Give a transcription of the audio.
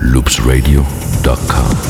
loopsradio.com